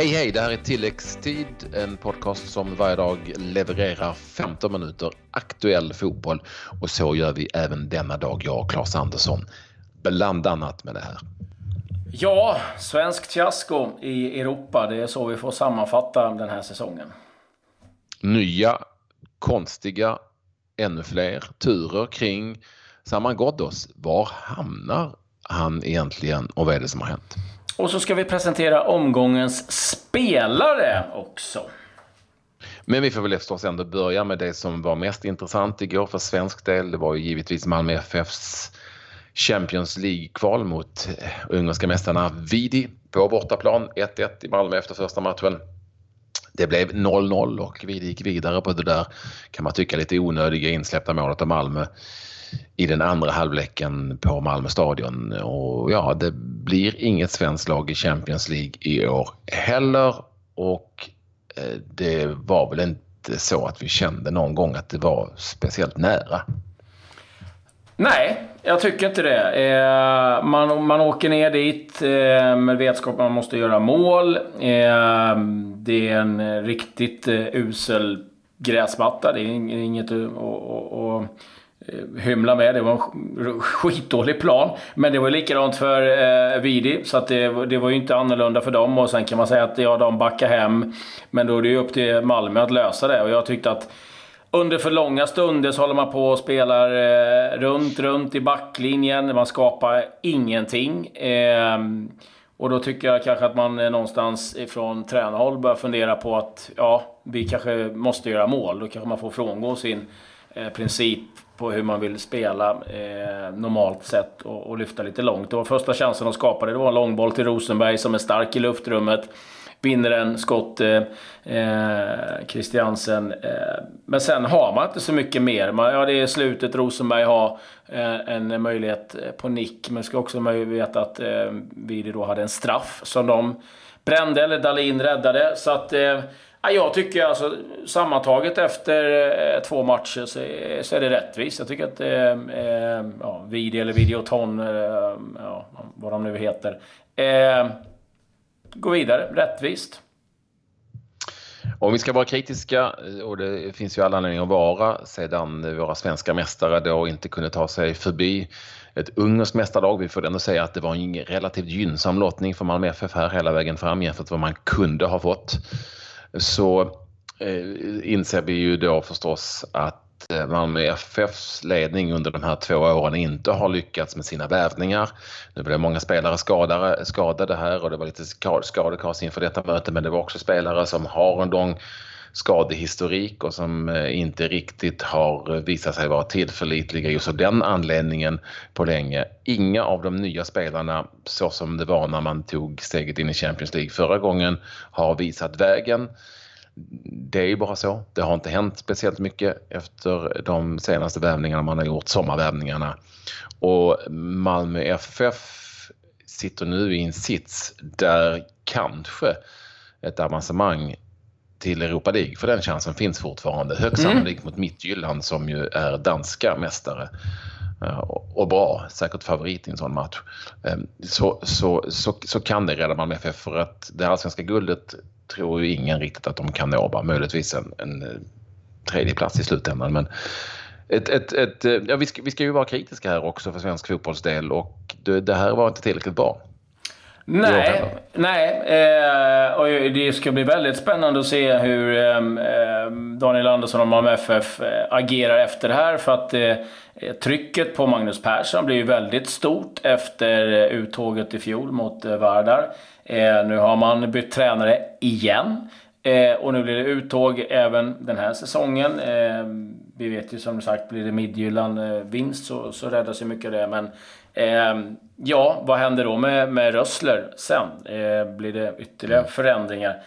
Hej hej, det här är Tilläggstid, en podcast som varje dag levererar 15 minuter aktuell fotboll och så gör vi även denna dag, jag och Claes Andersson, bland annat med det här. Ja, svensk fiasko i Europa, det är så vi får sammanfatta den här säsongen. Nya, konstiga, ännu fler turer kring Saman Ghoddos. Var hamnar han egentligen och vad är det som har hänt? Och så ska vi presentera omgångens spelare också. Men vi får väl förstås ändå börja med det som var mest intressant igår för svensk del. Det var ju givetvis Malmö FFs Champions League-kval mot eh, ungerska mästarna Vidi på bortaplan. 1-1 i Malmö efter första matchen. Det blev 0-0 och Vidi gick vidare på det där kan man tycka lite onödiga insläppta målet av Malmö i den andra halvleken på Malmö stadion. Och ja, det blir inget svenskt lag i Champions League i år heller. Och eh, det var väl inte så att vi kände någon gång att det var speciellt nära. Nej, jag tycker inte det. Eh, man, man åker ner dit eh, med vetskap att man måste göra mål. Eh, det är en riktigt eh, usel gräsmatta. Det är inget att Eh, hymla med. Det var en skitdålig plan. Men det var likadant för eh, Vidi, så att det, det var ju inte annorlunda för dem. Och sen kan man säga att ja, de backar hem. Men då är det ju upp till Malmö att lösa det. Och jag tyckte att under för långa stunder så håller man på och spelar eh, runt, runt i backlinjen. Man skapar ingenting. Eh, och då tycker jag kanske att man eh, någonstans ifrån tränarhåll börjar fundera på att ja, vi kanske måste göra mål. Då kanske man får frångå sin eh, princip på hur man vill spela eh, normalt sett och, och, lyfta lite långt. Det var första chansen de skapade. Det var en långboll till Rosenberg som är stark i luftrummet. Vinner en skott, eh, eh, Christiansen. Eh, men sen har man inte så mycket mer. Man, ja, det är slutet. Rosenberg har eh, en möjlighet eh, på nick. Men ska också veta att eh, Vidi då hade en straff som de brände, eller Dalin räddade. Så att eh, Ja, jag tycker alltså sammantaget efter eh, två matcher så är, så är det rättvist. Jag tycker att eh, eh ja, Vidi eller Videoton, eh, ja, vad de nu heter, eh, går vidare rättvist. Om vi ska vara kritiska, eh, och det finns ju alla anledningar att vara, sedan våra svenska mästare då inte kunde ta sig förbi ett ungerskt mästarlag. Vi får ändå säga att det var en relativt gynnsam lottning för Malmö FF här hela vägen fram jämfört med vad man kunde ha fått så eh, inser vi ju då förstås att eh, Malmö FFs ledning under de här två åren inte har lyckats med sina värvningar. Nu blev många spelare skadade, skadade här och det var lite skadekaos inför detta möte men det var också spelare som har en lång skadehistorik och som eh, inte riktigt har eh, visat sig vara tillförlitliga just av den anledningen på länge. Inga av de nya spelarna, så som det var när man tog steget in i Champions League förra gången, har visat vägen. Det är ju bara så. Det har inte hänt speciellt mycket efter de senaste värvningarna man har gjort, sommarvärvningarna. Och Malmö FF sitter nu i en sits där kanske ett avancemang till Europa League, för den chansen finns fortfarande. Högst mm. sannolikt mot Midtjylland som ju är danska mästare. Och bra, säkert favorit i en sån match. Ehm, så, så, så, så kan det rädda Malmö FF för att det allsvenska guldet tror ju ingen riktigt att de kan nå. Bara möjligtvis en, en eh, tredje plats i slutändan. Men ett, ett, ett, eh, ja, vi, ska, vi ska ju vara kritiska här också för svensk fotbollsdel och det, det här var inte tillräckligt bra. Nej, nej. Eh, och det ska bli väldigt spännande att se hur ehm, Daniel Andersson och Malmö FF eh, agerar efter det här. För att eh, trycket på Magnus Persson blir ju väldigt stort efter uttåget i fjol mot eh, Vardar. Eh, nu har man bytt tränare igen. Eh, och nu blir det uttåg även den här säsongen. Ehm, vi vet ju som sagt, blir det Midtjylland vinst så, så räddas ju mycket av det. Men Eh, ja, vad händer då med, med Rössler sen? Eh, blir det ytterligare mm. förändringar?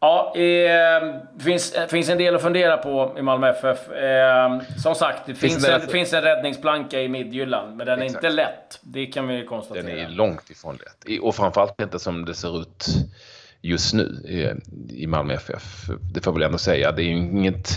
Ja, det eh, finns, finns en del att fundera på i Malmö FF. Eh, som sagt, det finns, finns, en, det finns en räddningsplanka i Midtjylland, men den är Exakt. inte lätt. Det kan vi konstatera. Den är långt ifrån lätt. Och framförallt inte som det ser ut just nu eh, i Malmö FF. Det får väl ändå säga. Det är ju inget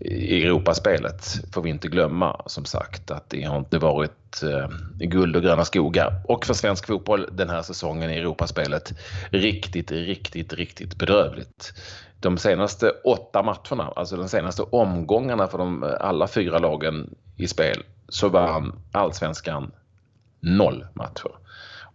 eh, i Europaspelet får vi inte glömma som sagt att det har inte varit eh, guld och gröna skogar. Och för svensk fotboll den här säsongen i Europaspelet riktigt, riktigt, riktigt bedrövligt. De senaste åtta matcherna, alltså de senaste omgångarna för de alla fyra lagen i spel så vann allsvenskan noll matcher.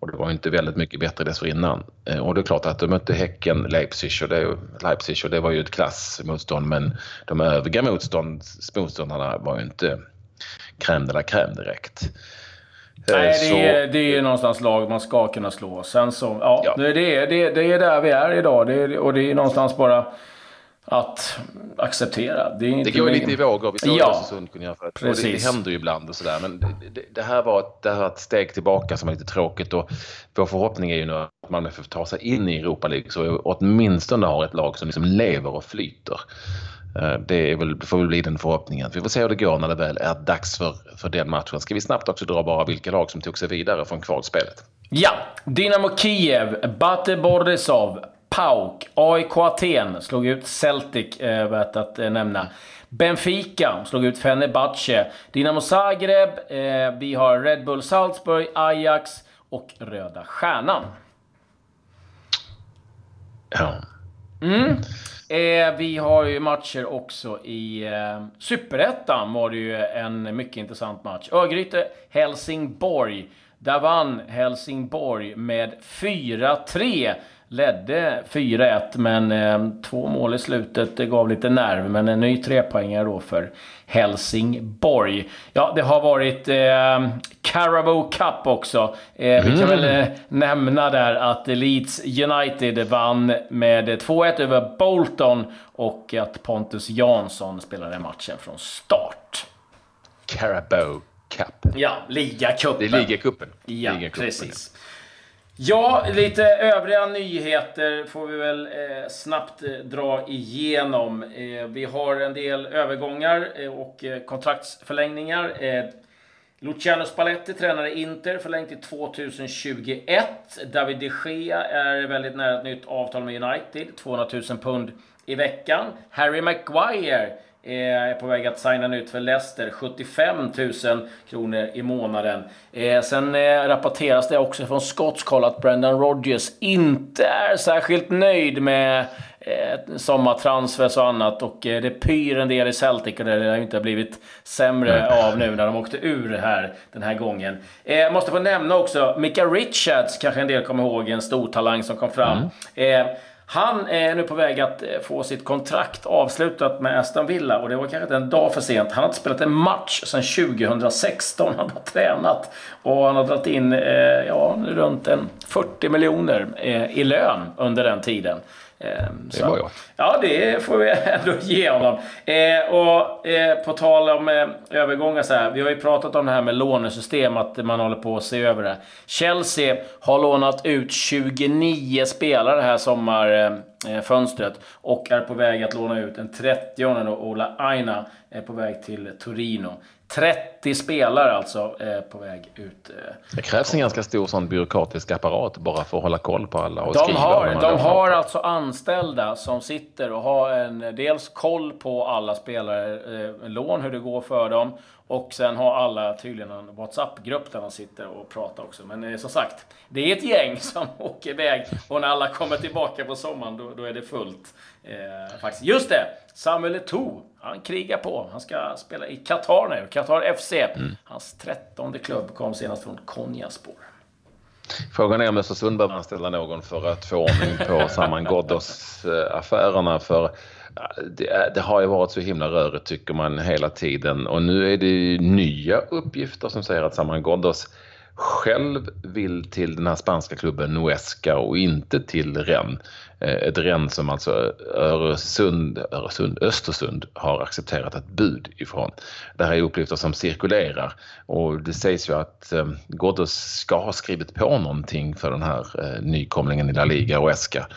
Och det var inte väldigt mycket bättre dessförinnan. Eh, och det är klart att de mötte Häcken, Leipzig och det, Leipzig och det var ju ett klassmotstånd men de övriga motstånd, motståndarna var ju inte crème de la crème direkt. Eh, Nej, så... det, är, det är någonstans lag man ska kunna slå. Sen så, ja, ja. Det, det, det, det är där vi är idag. Det, och det är någonstans bara att acceptera. Det, det går ju lite i vågor. Vi såg ja, Östersund kunde göra för det, det händer ju ibland och sådär. Men det, det, här var ett, det här ett steg tillbaka som är lite tråkigt och vår förhoppning är ju nu att Malmö FF tar sig in i Europa League så åtminstone har ett lag som liksom lever och flyter. Eh, det, är väl, det får väl bli den förhoppningen. Vi får se hur det går när det väl är dags för, för den matchen. Ska vi snabbt också dra bara vilka lag som tog sig vidare från kvalspelet? Ja, Dynamo Kiev, Bate Borisov, PAOK. AIK Aten slog ut Celtic, eh, värt att eh, nämna. Benfica slog ut Fenerbahce. Dinamo Zagreb. Eh, vi har Red Bull Salzburg, Ajax och Röda Stjärnan. Ja. Mm. Eh, vi har ju matcher också i eh, Superettan var det ju en mycket intressant match. Örgryte, Helsingborg. Där vann Helsingborg med 4-3 ledde 4-1, men eh, två mål i slutet det gav lite nerv. Men en ny trepoängare då för Helsingborg. Ja, det har varit eh, Carabao Cup också. Eh, mm. Vi kan väl eh, nämna där att Leeds United vann med 2-1 över Bolton och att Pontus Jansson spelade matchen från start. Carabao Cup. Ja, ligacupen. Det är ligacupen. Ja, ligacupen. precis. Ja, lite övriga nyheter får vi väl eh, snabbt eh, dra igenom. Eh, vi har en del övergångar eh, och eh, kontraktsförlängningar. Eh, Luciano Spalletti tränar i Inter, förlängt till 2021. David de Gea är väldigt nära ett nytt avtal med United, 200 000 pund i veckan. Harry Maguire är på väg att signa nytt för Leicester. 75 000 kronor i månaden. Eh, sen eh, rapporteras det också från Scottskoll att Brendan Rodgers inte är särskilt nöjd med eh, sommartransfers och annat. Och det pyr en del i Celtic och det har inte blivit sämre av nu när de åkte ur här den här gången. Jag måste få nämna också Mika Richards, kanske en del kommer ihåg, en stor talang som kom fram. Mm. Han är nu på väg att eh, få sitt kontrakt avslutat med Aston Villa och det var kanske inte en dag för sent. Han har inte spelat en match sedan 2016. Han har tränat och han har dragit in eh, ja, runt en 40 miljoner eh, i lön under den tiden. Ehm, det är bra gjort. Ja, det får vi ändå ge honom. Eh, och eh, på tal om eh, övergångar så här. Vi har ju pratat om det här med lånesystem, att man håller på att se över det. Chelsea har lånat ut 29 spelare här sommarfönstret och är på väg att låna ut en 30 och Ola Aina är på väg till Torino. 30 spelare alltså eh, på väg ut. Eh, det krävs en ganska stor sån byråkratisk apparat bara för att hålla koll på alla och de skriva. Har, de har alltså anställda som sitter och har en, dels koll på alla spelare, eh, lån, hur det går för dem. Och sen har alla tydligen en WhatsApp-grupp där de sitter och pratar också. Men eh, som sagt, det är ett gäng som åker iväg och när alla kommer tillbaka på sommaren då, då är det fullt. Eh, faktiskt. Just det! Samuel Eto'o, han krigar på. Han ska spela i Qatar nu. Qatar FC. Mm. Hans trettonde klubb kom senast från Konyaspor. Frågan är om Östersund behöver anställa någon för att få ordning på Saman Ghoddos-affärerna. För det, det, har ju varit så himla rörigt tycker man hela tiden och nu är det nya uppgifter som säger att Saman Ghoddos själv vill till den här spanska klubben Nuesca och inte till Rennes. Eh, ett Rennes som alltså Öresund, Öresund, Östersund har accepterat ett bud ifrån. Det här är uppgifter som cirkulerar och det sägs ju att eh, Ghoddos ska ha skrivit på någonting för den här eh, nykomlingen i La Liga och Esca.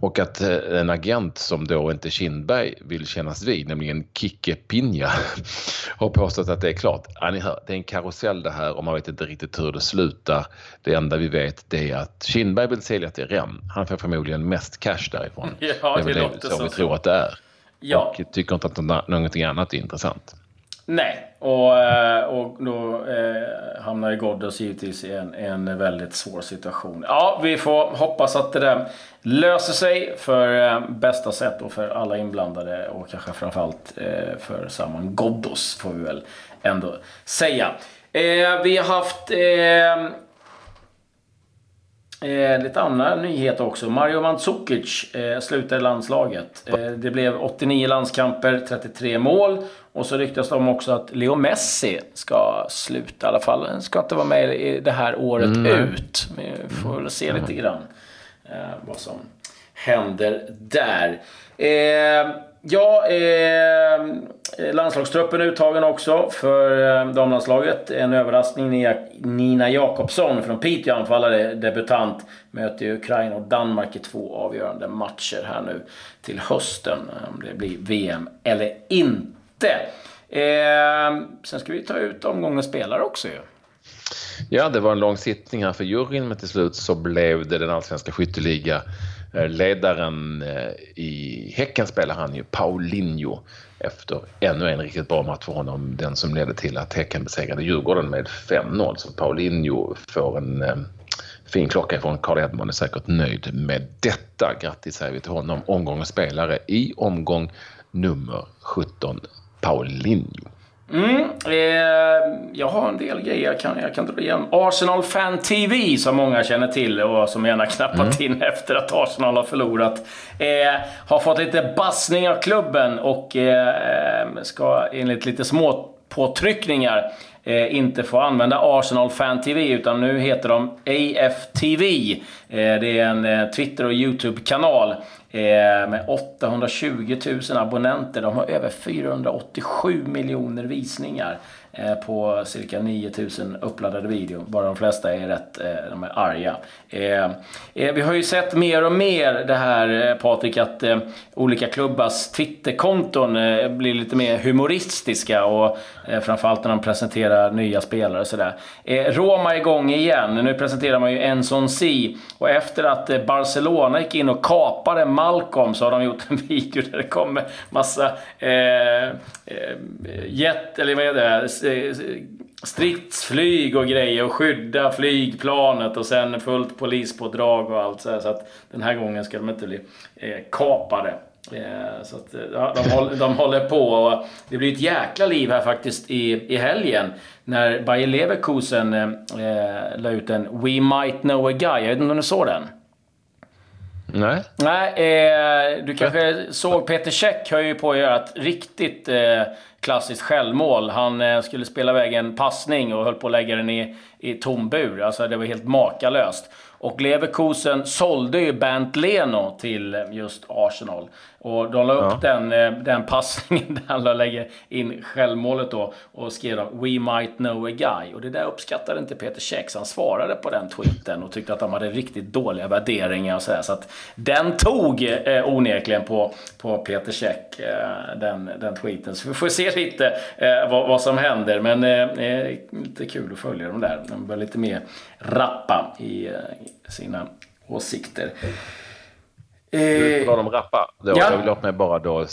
Och att eh, en agent som då inte Kindberg vill kännas vid, nämligen Kicke Pinja, har påstått att det är klart. Ja, ni hör, det är en karusell det här och man vet inte riktigt hur det slutar. Det enda vi vet det är att Kindberg vill sälja till Rem. Han får förmodligen mest cash därifrån. Ja, det är väl det så vi tror att det är. Ja. Och tycker inte att någonting annat är intressant. Nej, och, eh, och då eh, hamnar ju Ghoddos givetvis i en, en väldigt svår situation. Ja, vi får hoppas att det där löser sig för eh, bästa sätt och för alla inblandade och kanske framförallt eh, för Saman Ghoddos får vi väl ändå säga. Eh, vi har haft eh, eh, Eh, lite andra nyheter också. Mario Mandzukic eh, slutade landslaget. Eh, det blev 89 landskamper, 33 mål. Och så ryktas det om också att Leo Messi ska sluta i alla fall. Han ska inte vara med i det här året mm. ut. Vi får väl se lite grann eh, vad som händer där. Ja, eh, landslagstruppen är uttagen också för eh, damlandslaget. En överraskning. Nina Jakobsson från Piteå, anfallare, debutant, möter Ukraina och Danmark i två avgörande matcher här nu till hösten. Eh, om det blir VM eller inte. Eh, sen ska vi ta ut omgångens spelare också ju. Ja, det var en lång sittning här för juryn, men till slut så blev det den allsvenska skytteliga Eh, ledaren eh, i Häcken spelar han ju Paulinho efter ännu en riktigt bra match för honom. Den som ledde till att Häcken besegrade Djurgården med 5-0. Så Paulinho får en eh, fin klocka från Carl Edman är säkert nöjd med detta. Grattis säger vi till honom. Omgångens spelare i omgång nummer 17, Paulinho. Mm, eh, jag har en del grejer jag kan, jag kan dra igenom. Arsenal Fan TV som många känner till och som gärna knappat mm. in efter att Arsenal har förlorat. Eh, har fått lite bassning av klubben och eh, ska enligt lite små påtryckningar eh, inte får använda Arsenal Fan TV utan nu heter de AFTV. Eh, det är en eh, Twitter och YouTube-kanal Eh, med 820 000 abonnenter. De har över 487 miljoner visningar Eh, på cirka 9000 uppladdade videor. Bara de flesta är rätt eh, de är arga. Eh, vi har ju sett mer och mer det här Patrik att olika klubbars Twitterkonton blir lite mer humoristiska och framförallt när de presenterar nya spelare och sådär. Roma är igång igen. Nu presenterar man ju Enson Si och efter att Barcelona gick in och kapade Malcolm så har de gjort en video där det kommer massa eh, jet, eller vad är det? Eh, stridsflyg och grejer och skydda flygplanet och sen fullt polispådrag och allt så här. Så att den här gången ska de inte bli eh, kapade. Eh, så att, eh, ja, de, håller, de håller på och det blir ett jäkla liv här faktiskt i, i helgen. När Bayer Leverkusen eh, eh la ut en We Might Know A Guy. Jag vet inte om du såg den? Nej. Nej, eh, du kanske såg Peter Käck höll ju på att göra ett riktigt eh, klassiskt självmål. Han eh, skulle spela iväg en passning och höll på att lägga den i, i tom bur. Alltså det var helt makalöst. Och Leverkusen sålde ju Bernt Leno till just Arsenal. Och de la upp ja. den, eh, den passningen där han lägger in självmålet då och skrev då, “We might know a guy”. Och det där uppskattade inte Peter Käck, han svarade på den tweeten och tyckte att de hade riktigt dåliga värderingar och sådär. Så att den tog eh, onekligen på, på Peter Käck, eh, den, den tweeten. Så vi får se lite eh, vad, vad, som händer. Men eh, lite kul att följa dem där. De blir lite mer rappa i, eh, sina åsikter. Du, på de rappa, då, ja. jag vill låta mig bara då,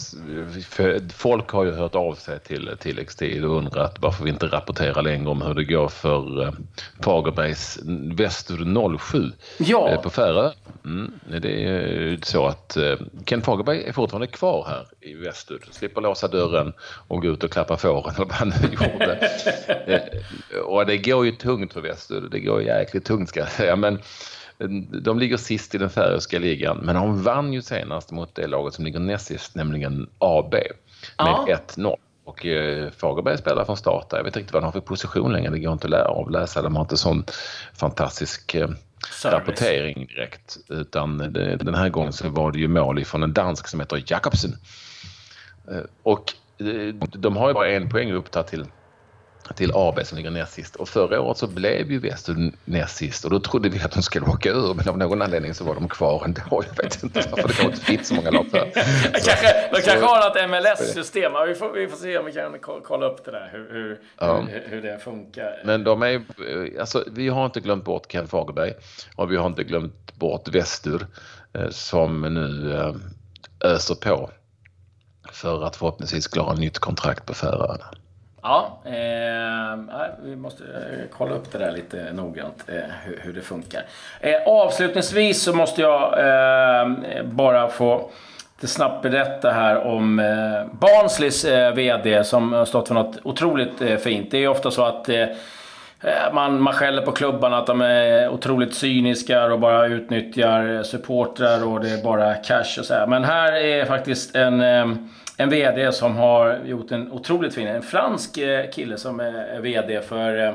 folk har ju hört av sig till tilläggstid och undrat varför vi inte rapporterar längre om hur det går för uh, Fagerbergs Väster 07 ja. uh, på Färö. Mm, det är så att Ken Fagerberg är fortfarande kvar här i Väster, slipper låsa dörren och gå ut och klappa fåren eller vad han nu gjorde. och det går ju tungt för Väster, det går jäkligt tungt ska jag säga. Men, de ligger sist i den färöiska ligan, men de vann ju senast mot det laget som ligger näst sist, nämligen AB, med ja. 1-0. Och eh, Fagerberg spelar från start där. Jag vet inte vad de har för position längre. Det går inte att avläsa. De har inte sån fantastisk eh, rapportering direkt. Utan det, den här gången så var det ju mål från en dansk som heter Jakobsen. Eh, och eh, de har ju bara en poäng upp till till AB som ligger näst sist. Och förra året så blev ju Väster näst sist och då trodde vi att de skulle åka ur men av någon anledning så var de kvar ändå. Jag vet inte varför det kanske inte finns så många för. kanske, de kanske har något MLS-system. Vi får, vi får se om vi kan kolla upp det där, hur, hur, ja. hur, hur, det funkar. Men de är, alltså, vi har inte glömt bort Ken Fagerberg och vi har inte glömt bort Västur eh, som nu eh, öser på för att förhoppningsvis klara nytt kontrakt på Färöarna. Ja, eh, vi måste eh, kolla upp det där lite noggrant, eh, hur, hur, det funkar. Eh, avslutningsvis så måste jag eh, bara få lite snabbt berätta här om eh, Barnsleys eh, VD som har stått för något otroligt eh, fint. Det är ofta så att eh, eh, man, man skäller på klubbarna att de är otroligt cyniska och bara utnyttjar supportrar och det är bara cash och så här. Men här är faktiskt en ehm, en VD som har gjort en otroligt fin, en fransk eh, kille som är VD för eh,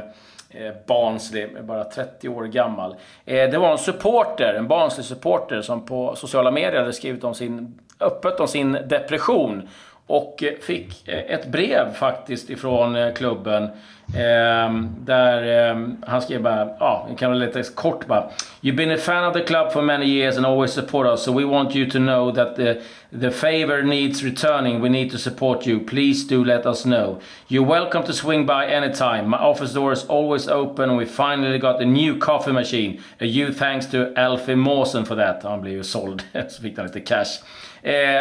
eh, Barnsley, bara 30 år gammal. Det var en supporter, en Barnsley-supporter som på sociala medier hade skrivit om sin, öppet om sin depression. Och eh, fick eh, ett brev faktiskt ifrån eh, klubben ehm, där ehm, han skrev bara, ja, jag kan väl lite kort bara. You've been a fan of the club for many years and always support us, so we want you to know that the, the favor needs returning. We need to support you. Please do let us know. You're welcome to swing by anytime. My office door is always open and we finally got a new coffee machine. A huge thanks to Alfie Mawson for that. Han blev ju såld, så fick han lite cash.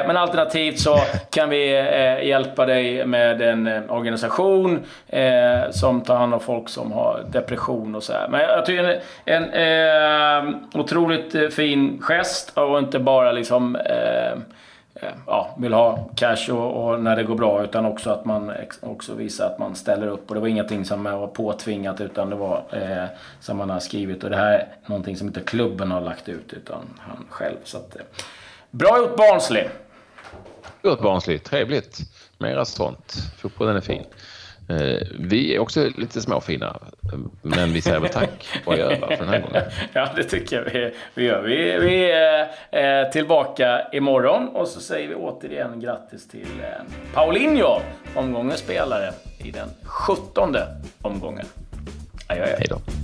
Men alternativt så kan vi eh, hjälpa dig med en eh, organisation eh, som tar hand om folk som har depression och så här. Men jag tycker en, en eh, otroligt eh, fin gest och inte bara liksom ja, vill ha cash och, och, när det går bra utan också att man också visar att man ställer upp. Och det var ingenting som var påtvingat utan det var eh, som man har skrivit. Och det här är någonting som inte klubben har lagt ut utan han själv. Så att, eh, Bra gjort Barnsley! Gjort Barnsley, trevligt. Mera sånt. Fotbollen är fin. Eh, vi är också lite småfina, men vi säger väl tack och över för den här gången. Ja, det tycker jag vi, vi gör. Vi, vi är tillbaka imorgon och så säger vi återigen grattis till Paulinho, omgångens spelare i den sjuttonde omgången. Adjö, adjö. Hej då.